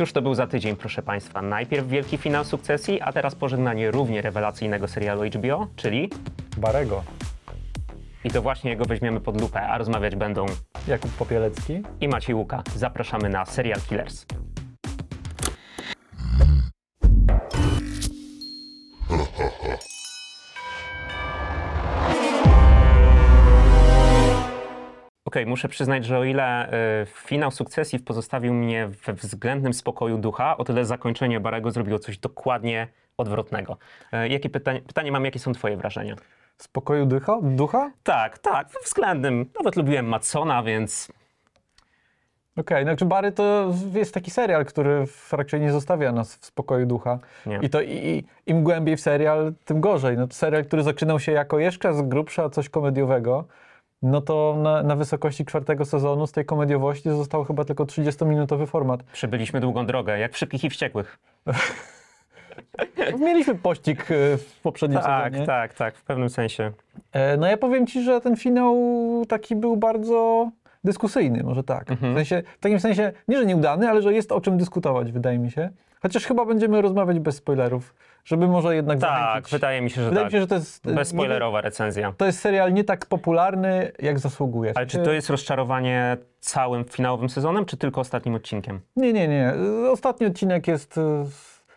Cóż to był za tydzień, proszę Państwa? Najpierw wielki finał sukcesji, a teraz pożegnanie równie rewelacyjnego serialu HBO, czyli... Barego. I to właśnie jego weźmiemy pod lupę, a rozmawiać będą Jakub Popielecki. i Maciej Łuka. Zapraszamy na Serial Killers. Okej, muszę przyznać, że o ile y, finał sukcesji pozostawił mnie we względnym spokoju ducha, o tyle zakończenie Barego zrobiło coś dokładnie odwrotnego. Y, jakie pytanie, pytanie mam, jakie są twoje wrażenia? Spokoju ducha? ducha? Tak, tak, we względnym. Nawet lubiłem Matsona, więc Okej, no czy Bary to jest taki serial, który raczej nie zostawia nas w spokoju ducha. Nie. I to i, i, im głębiej w serial, tym gorzej. No to serial, który zaczynał się jako jeszcze z grubsza coś komediowego, no to na, na wysokości czwartego sezonu z tej komediowości został chyba tylko 30-minutowy format. przebyliśmy długą drogę, jak w Szybkich i Wściekłych. Mieliśmy pościg e, w poprzednim Tak, sezonie. tak, tak, w pewnym sensie. E, No ja powiem ci, że ten finał taki był bardzo dyskusyjny, może tak. Mhm. W, sensie, w takim sensie, nie że nieudany, ale że jest o czym dyskutować, wydaje mi się. Chociaż chyba będziemy rozmawiać bez spoilerów, żeby może jednak Tak, zachęcić. wydaje mi się, że Wydaje tak. mi się, że to jest... nie- Bezspoilerowa recenzja. To jest serial nie tak popularny, jak zasługuje. Ale czy to jest rozczarowanie całym finałowym sezonem, czy tylko ostatnim odcinkiem? Nie, nie, nie. Ostatni odcinek jest... e,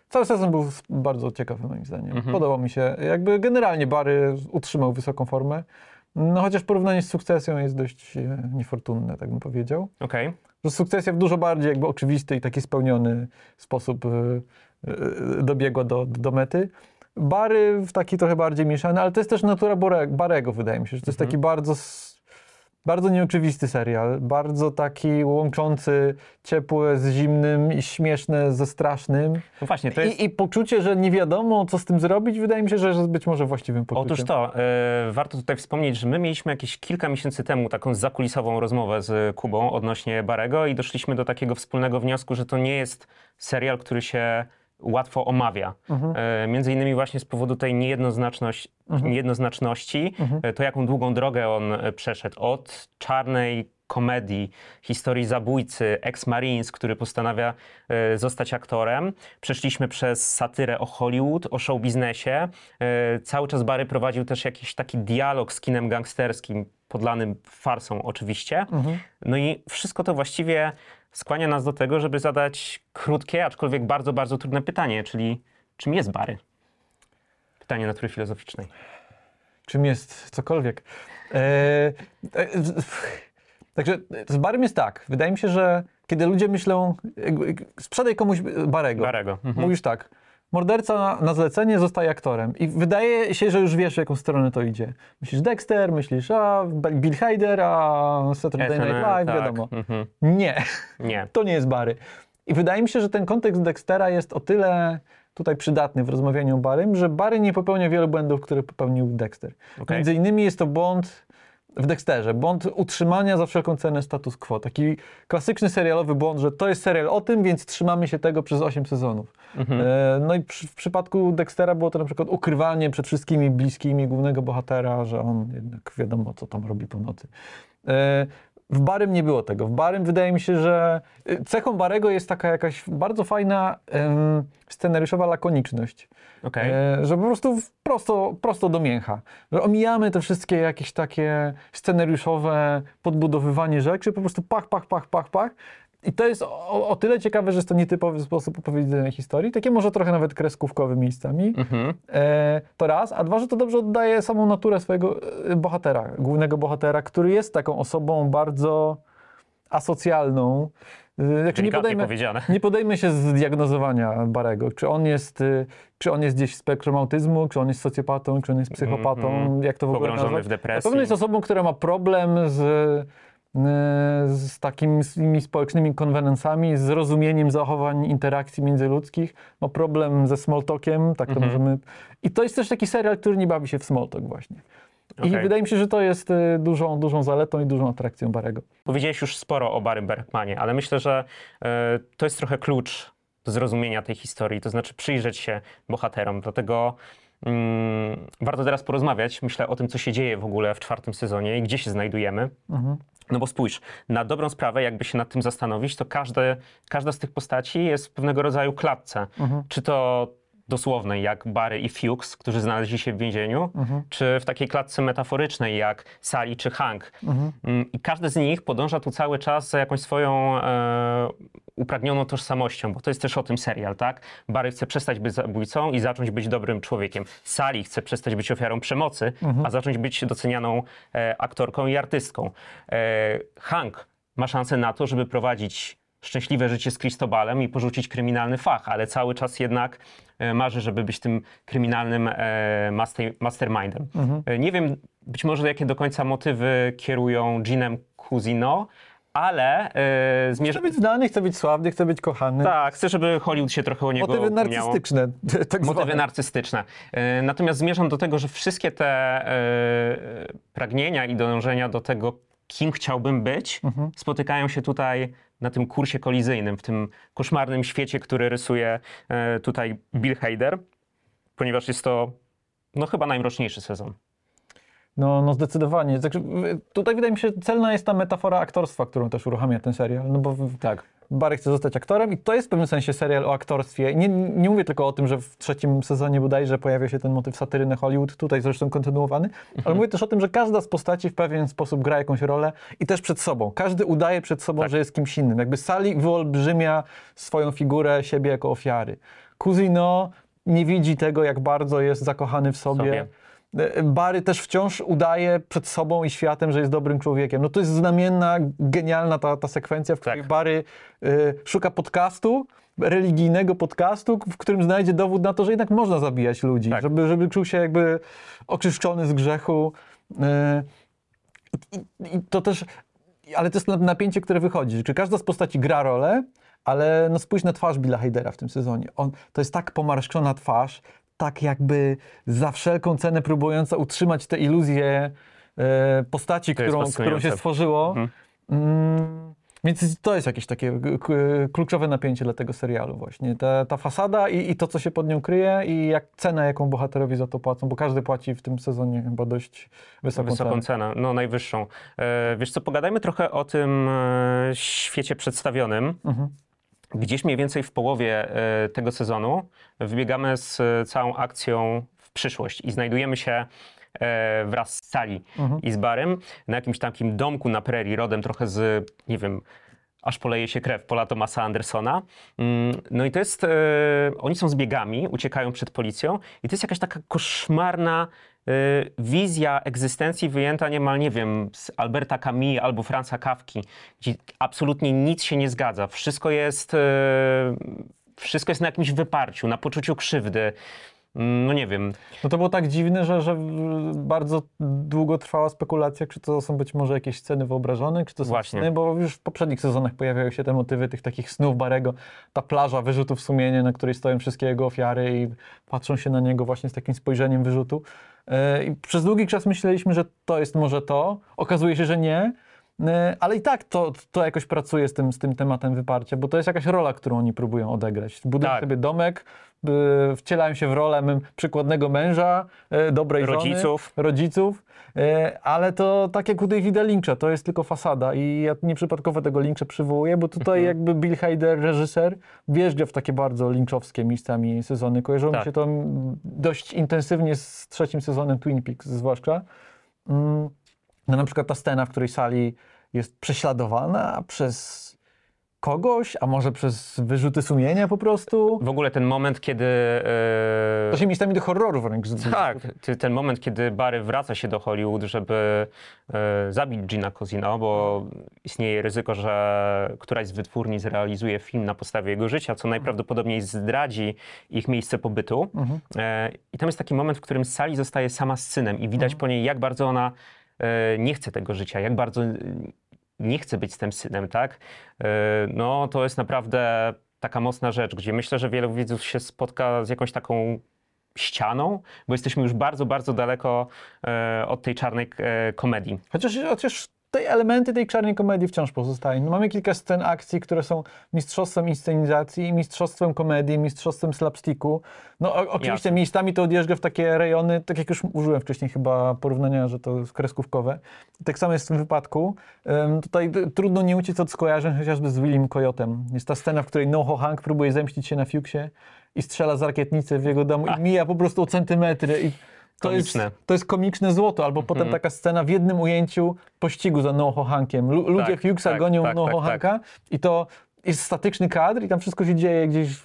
Cały sezon był bardzo ciekawy moim zdaniem. Mhm. Podobał mi się. Jakby generalnie Bary utrzymał wysoką formę. No chociaż porównanie z sukcesją jest dość e, niefortunne, tak bym powiedział. Okej. że sukcesja w dużo bardziej jakby oczywisty i taki spełniony sposób dobiegła do, do mety. Bary w taki trochę bardziej mieszany, ale to jest też natura Barego, wydaje mi się, że to jest Mhm. taki bardzo, bardzo nieoczywisty serial, bardzo taki łączący ciepłe z zimnym i śmieszne ze strasznym. No właśnie, to jest... I, I poczucie, że nie wiadomo, co z tym zrobić, wydaje mi się, że jest być może właściwym poczuciem. Otóż to, e, warto tutaj wspomnieć, że my mieliśmy jakieś kilka miesięcy temu taką zakulisową rozmowę z Kubą odnośnie Barego i doszliśmy do takiego wspólnego wniosku, że to nie jest serial, który się łatwo omawia. Mhm. E, między innymi właśnie z powodu tej niejednoznaczność, niejednoznaczności, Mhm. e, to jaką długą drogę on e, przeszedł od czarnej komedii, historii zabójcy, ex-marines, który postanawia e, zostać aktorem. Przeszliśmy przez satyrę o Hollywood, o show biznesie. Cały czas Barry prowadził też jakiś taki dialog z kinem gangsterskim, podlanym farsą oczywiście. Mhm. No i wszystko to właściwie skłania nas do tego, żeby zadać krótkie, aczkolwiek bardzo, bardzo trudne pytanie, czyli czym jest Barry? Pytanie natury filozoficznej. czym jest cokolwiek. E, e, także z barem jest tak. Wydaje mi się, że kiedy ludzie myślą, sprzedaj komuś barego. Barego. Mhm. Mówisz tak. Morderca na, na zlecenie zostaje aktorem i wydaje się, że już wiesz, w jaką stronę to idzie. Myślisz Dexter, myślisz a Bill Hader, a Saturday Night Live, tak. wiadomo. Mhm. Nie, Nie. to nie jest Bary. I wydaje mi się, że ten kontekst Dextera jest o tyle tutaj przydatny w rozmawianiu o Barym, że Bary nie popełnia wielu błędów, które popełnił Dexter. Okej. Między innymi jest to błąd w Dexterze, błąd utrzymania za wszelką cenę status quo. Taki klasyczny serialowy błąd, że to jest serial o tym, więc trzymamy się tego przez 8 sezonów. Mhm. E, no i przy, w przypadku Dextera było to na przykład ukrywanie przed wszystkimi bliskimi głównego bohatera, że on jednak wiadomo, co tam robi po nocy. E, w Barym nie było tego. W Barym wydaje mi się, że e, cechą Barego jest taka jakaś bardzo fajna em, scenariuszowa lakoniczność. Okej. E, że po prostu w- prosto, prosto do mięcha. Że omijamy te wszystkie jakieś takie scenariuszowe podbudowywanie rzeczy, po prostu pach, pach, pach, pach, pach. I to jest o, o tyle ciekawe, że jest to nietypowy sposób opowiedzenia historii, takie może trochę nawet kreskówkowe miejscami. Mhm. E, to raz, a dwa, że to dobrze oddaje samą naturę swojego e, bohatera, głównego bohatera, który jest taką osobą bardzo asocjalną. E, Jak nie podejmę, nie podejmę się zdiagnozowania Barego. Czy on jest, y, czy on jest gdzieś w spektrum autyzmu, czy on jest socjopatą, czy on jest psychopatą, Mhm. jak to w ogóle Pogrążony w depresji. Na pewno jest osobą, która ma problem z, z takimi społecznymi konwenansami, z zrozumieniem zachowań interakcji międzyludzkich, ma problem ze small talkiem, tak to Mhm. możemy... I to jest też taki serial, który nie bawi się w small talk właśnie. I Okej. wydaje mi się, że to jest y, dużą, dużą zaletą i dużą atrakcją Barego. Powiedziałeś już sporo o Barrym Bergmanie, ale myślę, że e, to jest trochę klucz do zrozumienia tej historii, to znaczy przyjrzeć się bohaterom. Dlatego mm, warto teraz porozmawiać, myślę, o tym, co się dzieje w ogóle w czwartym sezonie i gdzie się znajdujemy. Mhm. No bo spójrz, na dobrą sprawę, jakby się nad tym zastanowić, to każde, każda z tych postaci jest w pewnego rodzaju klatce. Czy to dosłownej, jak Barry i Fuchs, którzy znaleźli się w więzieniu, czy w takiej klatce metaforycznej, jak Sally czy Hank. Mm, I każdy z nich podąża tu cały czas za jakąś swoją e, upragnioną tożsamością, bo to jest też o tym serial, tak? Barry chce przestać być zabójcą i zacząć być dobrym człowiekiem. Sally chce przestać być ofiarą przemocy, a zacząć być docenianą e, aktorką i artystką. E, Hank ma szansę na to, żeby prowadzić szczęśliwe życie z Cristobalem i porzucić kryminalny fach, ale cały czas jednak e, marzy, żeby być tym kryminalnym e, master, mastermindem. E, Nie wiem, być może jakie do końca motywy kierują Ginem Cusino, ale e, zmierza... Chce być znany, chce być sławny, chce być kochany. Tak, chcę, żeby Hollywood się trochę o niego Motywy narcystyczne. Tak Motywy zwane. narcystyczne. E, Natomiast zmierzam do tego, że wszystkie te e, pragnienia i dążenia do tego, kim chciałbym być, Mhm. spotykają się tutaj na tym kursie kolizyjnym, w tym koszmarnym świecie, który rysuje e, tutaj Bill Hader, ponieważ jest to no, chyba najmroczniejszy sezon. No, no zdecydowanie. Także tutaj wydaje mi się, celna jest ta metafora aktorstwa, którą też uruchamia ten serial. No bo Tak. Barry chce zostać aktorem i to jest w pewnym sensie serial o aktorstwie. Nie, nie mówię tylko o tym, że w trzecim sezonie bodajże pojawia się ten motyw satyry na Hollywood, tutaj zresztą kontynuowany, ale mówię też o tym, że każda z postaci w pewien sposób gra jakąś rolę i też przed sobą. Każdy udaje przed sobą, Tak. że jest kimś innym. Jakby Sally wyolbrzymia swoją figurę siebie jako ofiary. Kuzino nie widzi tego, jak bardzo jest zakochany w sobie. Sobie. Barry też wciąż udaje przed sobą i światem, że jest dobrym człowiekiem. No to jest znamienna, genialna ta, ta sekwencja, w której Tak. Barry y, szuka podcastu, religijnego podcastu, w którym znajdzie dowód na to, że jednak można zabijać ludzi, Tak. żeby, żeby czuł się jakby oczyszczony z grzechu. Y, i, I to też, ale to jest na- napięcie, które wychodzi. Czy każda z postaci gra rolę, ale no spójrz na twarz Billa Hadera w tym sezonie. On, to jest tak pomarszczona twarz, tak jakby za wszelką cenę próbująca utrzymać tę iluzję e, postaci, którą, którą się stworzyło. Mhm. Mm, więc to jest jakieś takie kluczowe napięcie dla tego serialu właśnie. Ta, ta fasada i, i to, co się pod nią kryje i jak cena, jaką bohaterowi za to płacą, bo każdy płaci w tym sezonie chyba dość wysoką, Wysoką cenę. cenę, no najwyższą. E, wiesz co, pogadajmy trochę o tym e, świecie przedstawionym. Mhm. Gdzieś mniej więcej w połowie e, tego sezonu wybiegamy z e, całą akcją w przyszłość i znajdujemy się e, wraz z Sally Mhm. i z Barym na jakimś takim domku na prerii, rodem trochę z, nie wiem, aż poleje się krew, pola Thomasa Andersona. Mm, No i to jest, oni są zbiegami, uciekają przed policją i to jest jakaś taka koszmarna wizja egzystencji wyjęta niemal, nie wiem, z Alberta Camus albo Franza Kawki, gdzie absolutnie nic się nie zgadza. Wszystko jest, e, wszystko jest na jakimś wyparciu, na poczuciu krzywdy. Mm, No nie wiem, No to było tak dziwne, że, że bardzo długo trwała spekulacja, czy to są być może jakieś sceny wyobrażone, czy to są Właśnie. sny, bo już w poprzednich sezonach pojawiały się te motywy tych takich snów Barego, ta plaża wyrzutów sumienia, na której stoją wszystkie jego ofiary i patrzą się na niego właśnie z takim spojrzeniem wyrzutu. E, I przez długi czas myśleliśmy, że to jest może to. Okazuje się, że nie. E, Ale i tak to, to jakoś pracuje z tym, z tym tematem wyparcia, bo to jest jakaś rola, którą oni próbują odegrać. Budują Tak. sobie domek, y, wcielają się w rolę przykładnego męża, y, dobrej Rodziców. żony, rodziców, ale to tak jak u Davida Lyncha, to jest tylko fasada i ja nieprzypadkowo tego Lyncha przywołuję, bo tutaj Mhm. jakby Bill Hader, reżyser, wjeżdża w takie bardzo lynchowskie miejscami sezony. Kojarzyło mi Tak. się to dość intensywnie z trzecim sezonem Twin Peaks zwłaszcza. Mm, No na przykład ta scena, w której Sally jest prześladowana przez kogoś, a może przez wyrzuty sumienia po prostu. w ogóle ten moment, kiedy... e, To się miejscami do horroru wręcz zbliża. Tak, ten moment, kiedy Barry wraca się do Hollywood, żeby e, zabić Gina Cosino, bo istnieje ryzyko, że któraś z wytwórni zrealizuje film na podstawie jego życia, co najprawdopodobniej zdradzi ich miejsce pobytu. Mhm. E, I tam jest taki moment, w którym Sally zostaje sama z synem i widać po niej, jak bardzo ona nie chce tego życia, jak bardzo e, nie chce być z tym synem, tak? E, no, to jest naprawdę taka mocna rzecz, gdzie myślę, że wielu widzów się spotka z jakąś taką ścianą, bo jesteśmy już bardzo, bardzo daleko e, od tej czarnej e, komedii. Chociaż, chociaż te elementy tej czarnej komedii wciąż pozostają. No, mamy kilka scen akcji, które są mistrzostwem inscenizacji, mistrzostwem komedii, mistrzostwem slapsticku. No o, oczywiście Jasne. miejscami to odjeżdża w takie rejony, tak jak już użyłem wcześniej chyba porównania, że to jest kreskówkowe. Tak samo jest w tym wypadku. Ym, tutaj trudno nie uciec od skojarzeń chociażby z Willim Coyotem. Jest ta scena, w której Noho Hank próbuje zemścić się na Fuchsie i strzela z rakietnicy w jego domu i mija po prostu o centymetry. I to jest, Komiczne. to jest komiczne złoto. Albo potem taka scena w jednym ujęciu pościgu za Noho Hankiem. Lu- ludzie Tak, Fuchsa tak, gonią tak, Noho tak, Hanka i to jest statyczny kadr i tam wszystko się dzieje gdzieś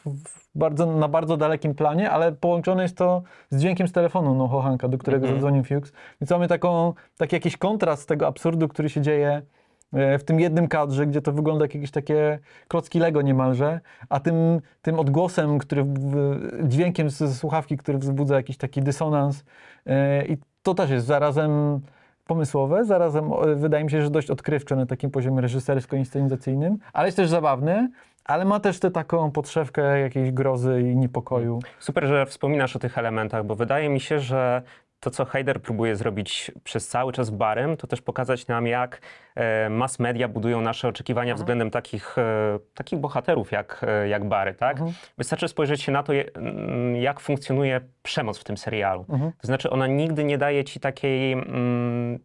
bardzo, na bardzo dalekim planie, ale połączone jest to z dźwiękiem z telefonu Noho Hanka, do którego Mhm. zadzwonił Fuchs. Więc mamy taką, taki jakiś kontrast tego absurdu, który się dzieje w tym jednym kadrze, gdzie to wygląda jak jakieś takie klocki Lego niemalże, a tym, tym odgłosem, który, dźwiękiem ze słuchawki, który wzbudza jakiś taki dysonans. E, I to też jest zarazem pomysłowe, zarazem e, wydaje mi się, że dość odkrywcze na takim poziomie reżysersko-inscenizacyjnym, ale jest też zabawny, ale ma też tę taką podszewkę jakiejś grozy i niepokoju. Super, że wspominasz o tych elementach, bo wydaje mi się, że to, co Heider próbuje zrobić przez cały czas w Barym, to też pokazać nam, jak e, mass media budują nasze oczekiwania względem takich, e, takich bohaterów jak, e, jak Bary, tak? Wystarczy spojrzeć się na to, je- mm, jak funkcjonuje przemoc w tym serialu. To znaczy, ona nigdy nie daje ci takiej, mm,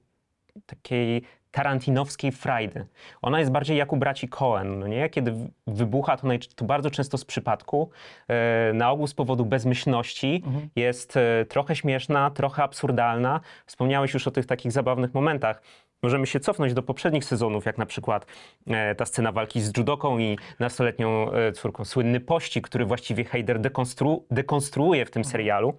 takiej tarantinowskiej frajdy. Ona jest bardziej jak u braci Coen, no nie? Kiedy wybucha, to, to bardzo często z przypadku, e, na ogół z powodu bezmyślności, jest e, trochę śmieszna, trochę absurdalna. Wspomniałeś już o tych takich zabawnych momentach. Możemy się cofnąć do poprzednich sezonów, jak na przykład e, ta scena walki z judoką i nastoletnią e, córką. Słynny pościg, który właściwie Heider dekonstru dekonstruuje w tym serialu.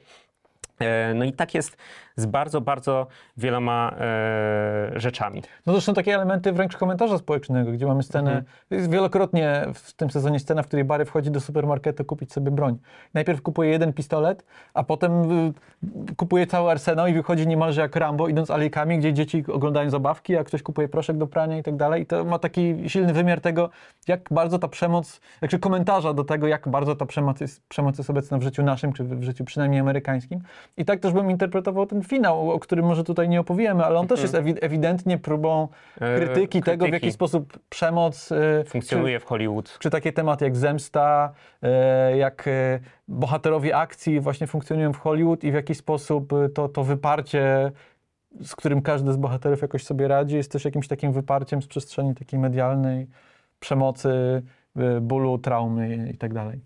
E, No i tak jest z bardzo, bardzo wieloma e, rzeczami. No to są takie elementy wręcz komentarza społecznego, gdzie mamy scenę, Mhm. jest wielokrotnie w tym sezonie scena, w której Barry wchodzi do supermarketu kupić sobie broń. Najpierw kupuje jeden pistolet, a potem y, kupuje cały arsenał i wychodzi niemalże jak Rambo, idąc alejkami, gdzie dzieci oglądają zabawki, a ktoś kupuje proszek do prania i tak dalej. I to ma taki silny wymiar tego, jak bardzo ta przemoc, jakże komentarza do tego, jak bardzo ta przemoc jest, przemoc jest obecna w życiu naszym, czy w życiu przynajmniej amerykańskim. I tak też bym interpretował ten finał, o którym może tutaj nie opowiemy, ale on też jest ewi- ewidentnie próbą E, krytyki tego, w jaki krytyki. sposób przemoc y, Funkcjonuje w Hollywood. Czy, czy takie tematy jak zemsta, e, jak e, bohaterowie akcji właśnie funkcjonują w Hollywood i w jaki sposób e, to, to wyparcie, z którym każdy z bohaterów jakoś sobie radzi, jest też jakimś takim wyparciem z przestrzeni takiej medialnej, przemocy, e, bólu, traumy i tak dalej.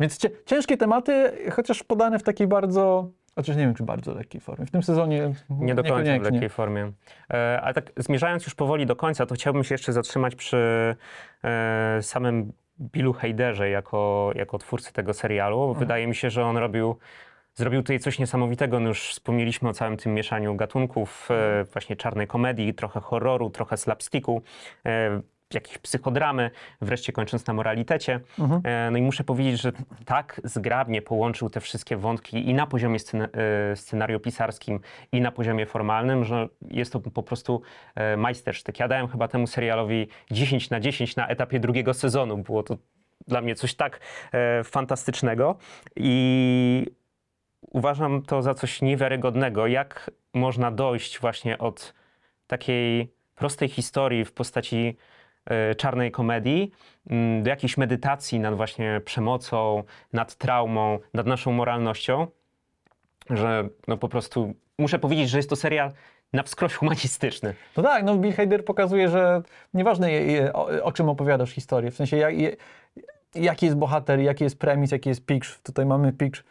Więc ciężkie tematy, chociaż podane w takiej bardzo, chociaż nie wiem, czy bardzo lekkiej formie. W tym sezonie Nie do końca w lekkiej formie. E, ale tak zmierzając już powoli do końca, to chciałbym się jeszcze zatrzymać przy e, samym Billu Heiderze jako, jako twórcy tego serialu. Mhm. Wydaje mi się, że on robił, zrobił tutaj coś niesamowitego. No już wspomnieliśmy o całym tym mieszaniu gatunków, e, właśnie czarnej komedii, trochę horroru, trochę slapsticku. E, jakiejś psychodramy, wreszcie kończąc na moralitecie. Mhm. E, No i muszę powiedzieć, że tak zgrabnie połączył te wszystkie wątki i na poziomie scena- e, scenariopisarskim, i na poziomie formalnym, że jest to po prostu e, majstersztyk. Ja dałem chyba temu serialowi 10 na 10 na etapie drugiego sezonu. Było to dla mnie coś tak e, fantastycznego i uważam to za coś niewiarygodnego, jak można dojść właśnie od takiej prostej historii w postaci czarnej komedii mm, do jakiejś medytacji nad właśnie przemocą, nad traumą, nad naszą moralnością, że no po prostu muszę powiedzieć, że jest to serial na wskroś humanistyczny. No tak, no Bill Hader pokazuje, że nieważne o, o czym opowiadasz historię, w sensie jak, jaki jest bohater, jaki jest premis, jaki jest pitch. Tutaj mamy pitch,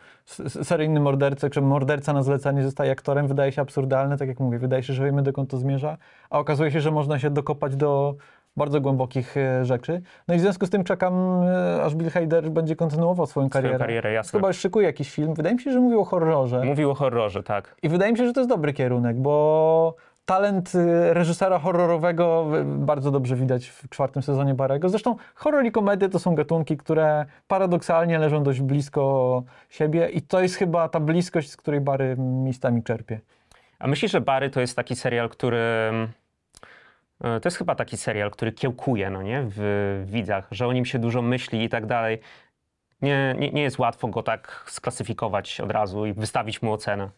seryjny morderca, czy morderca na zlecenie zostaje aktorem, wydaje się absurdalne, tak jak mówię, wydaje się, że wiemy dokąd to zmierza, a okazuje się, że można się dokopać do bardzo głębokich e, rzeczy. No i w związku z tym czekam, e, aż Bill Hader będzie kontynuował swoją karierę. karierę, jasne. Chyba już szykuje jakiś film. Wydaje mi się, że mówił o horrorze. Mówił o horrorze, tak. I wydaje mi się, że to jest dobry kierunek, bo talent y, reżysera horrorowego bardzo dobrze widać w czwartym sezonie Barego. Zresztą horror i komedie to są gatunki, które paradoksalnie leżą dość blisko siebie i to jest chyba ta bliskość, z której Bary miejscami czerpie. A myślisz, że Bary to jest taki serial, który. E, To jest chyba taki serial, który kiełkuje, no nie? W, widzach, że o nim się dużo myśli i tak dalej. Nie, nie, nie jest łatwo go tak sklasyfikować od razu i wystawić mu ocenę.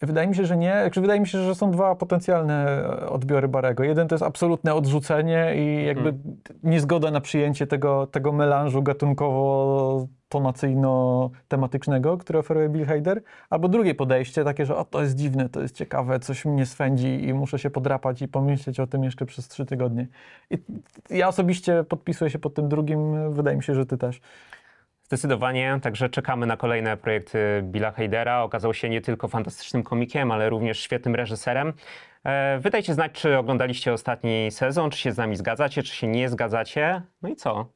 Wydaje mi się, że nie. Znaczy, wydaje mi się, że są dwa potencjalne e, odbiory Barego. Jeden to jest absolutne odrzucenie i jakby niezgoda na przyjęcie tego, tego melanżu gatunkowo-tonacyjno-tematycznego, który oferuje Bill Hader. Albo drugie podejście, takie, że o, to jest dziwne, to jest ciekawe, coś mnie swędzi i muszę się podrapać i pomyśleć o tym jeszcze przez trzy tygodnie. I ja osobiście podpisuję się pod tym drugim. Wydaje mi się, że ty też. Zdecydowanie, także czekamy na kolejne projekty Billa Hadera. Okazał się nie tylko fantastycznym komikiem, ale również świetnym reżyserem. E, Wydajcie znać, czy oglądaliście ostatni sezon, czy się z nami zgadzacie, czy się nie zgadzacie. No i co?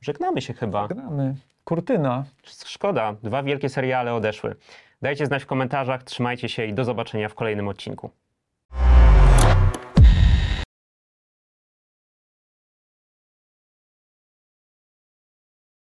Żegnamy się chyba. Gramy. Kurtyna. Szkoda, dwa wielkie seriale odeszły. Dajcie znać w komentarzach, trzymajcie się i do zobaczenia w kolejnym odcinku.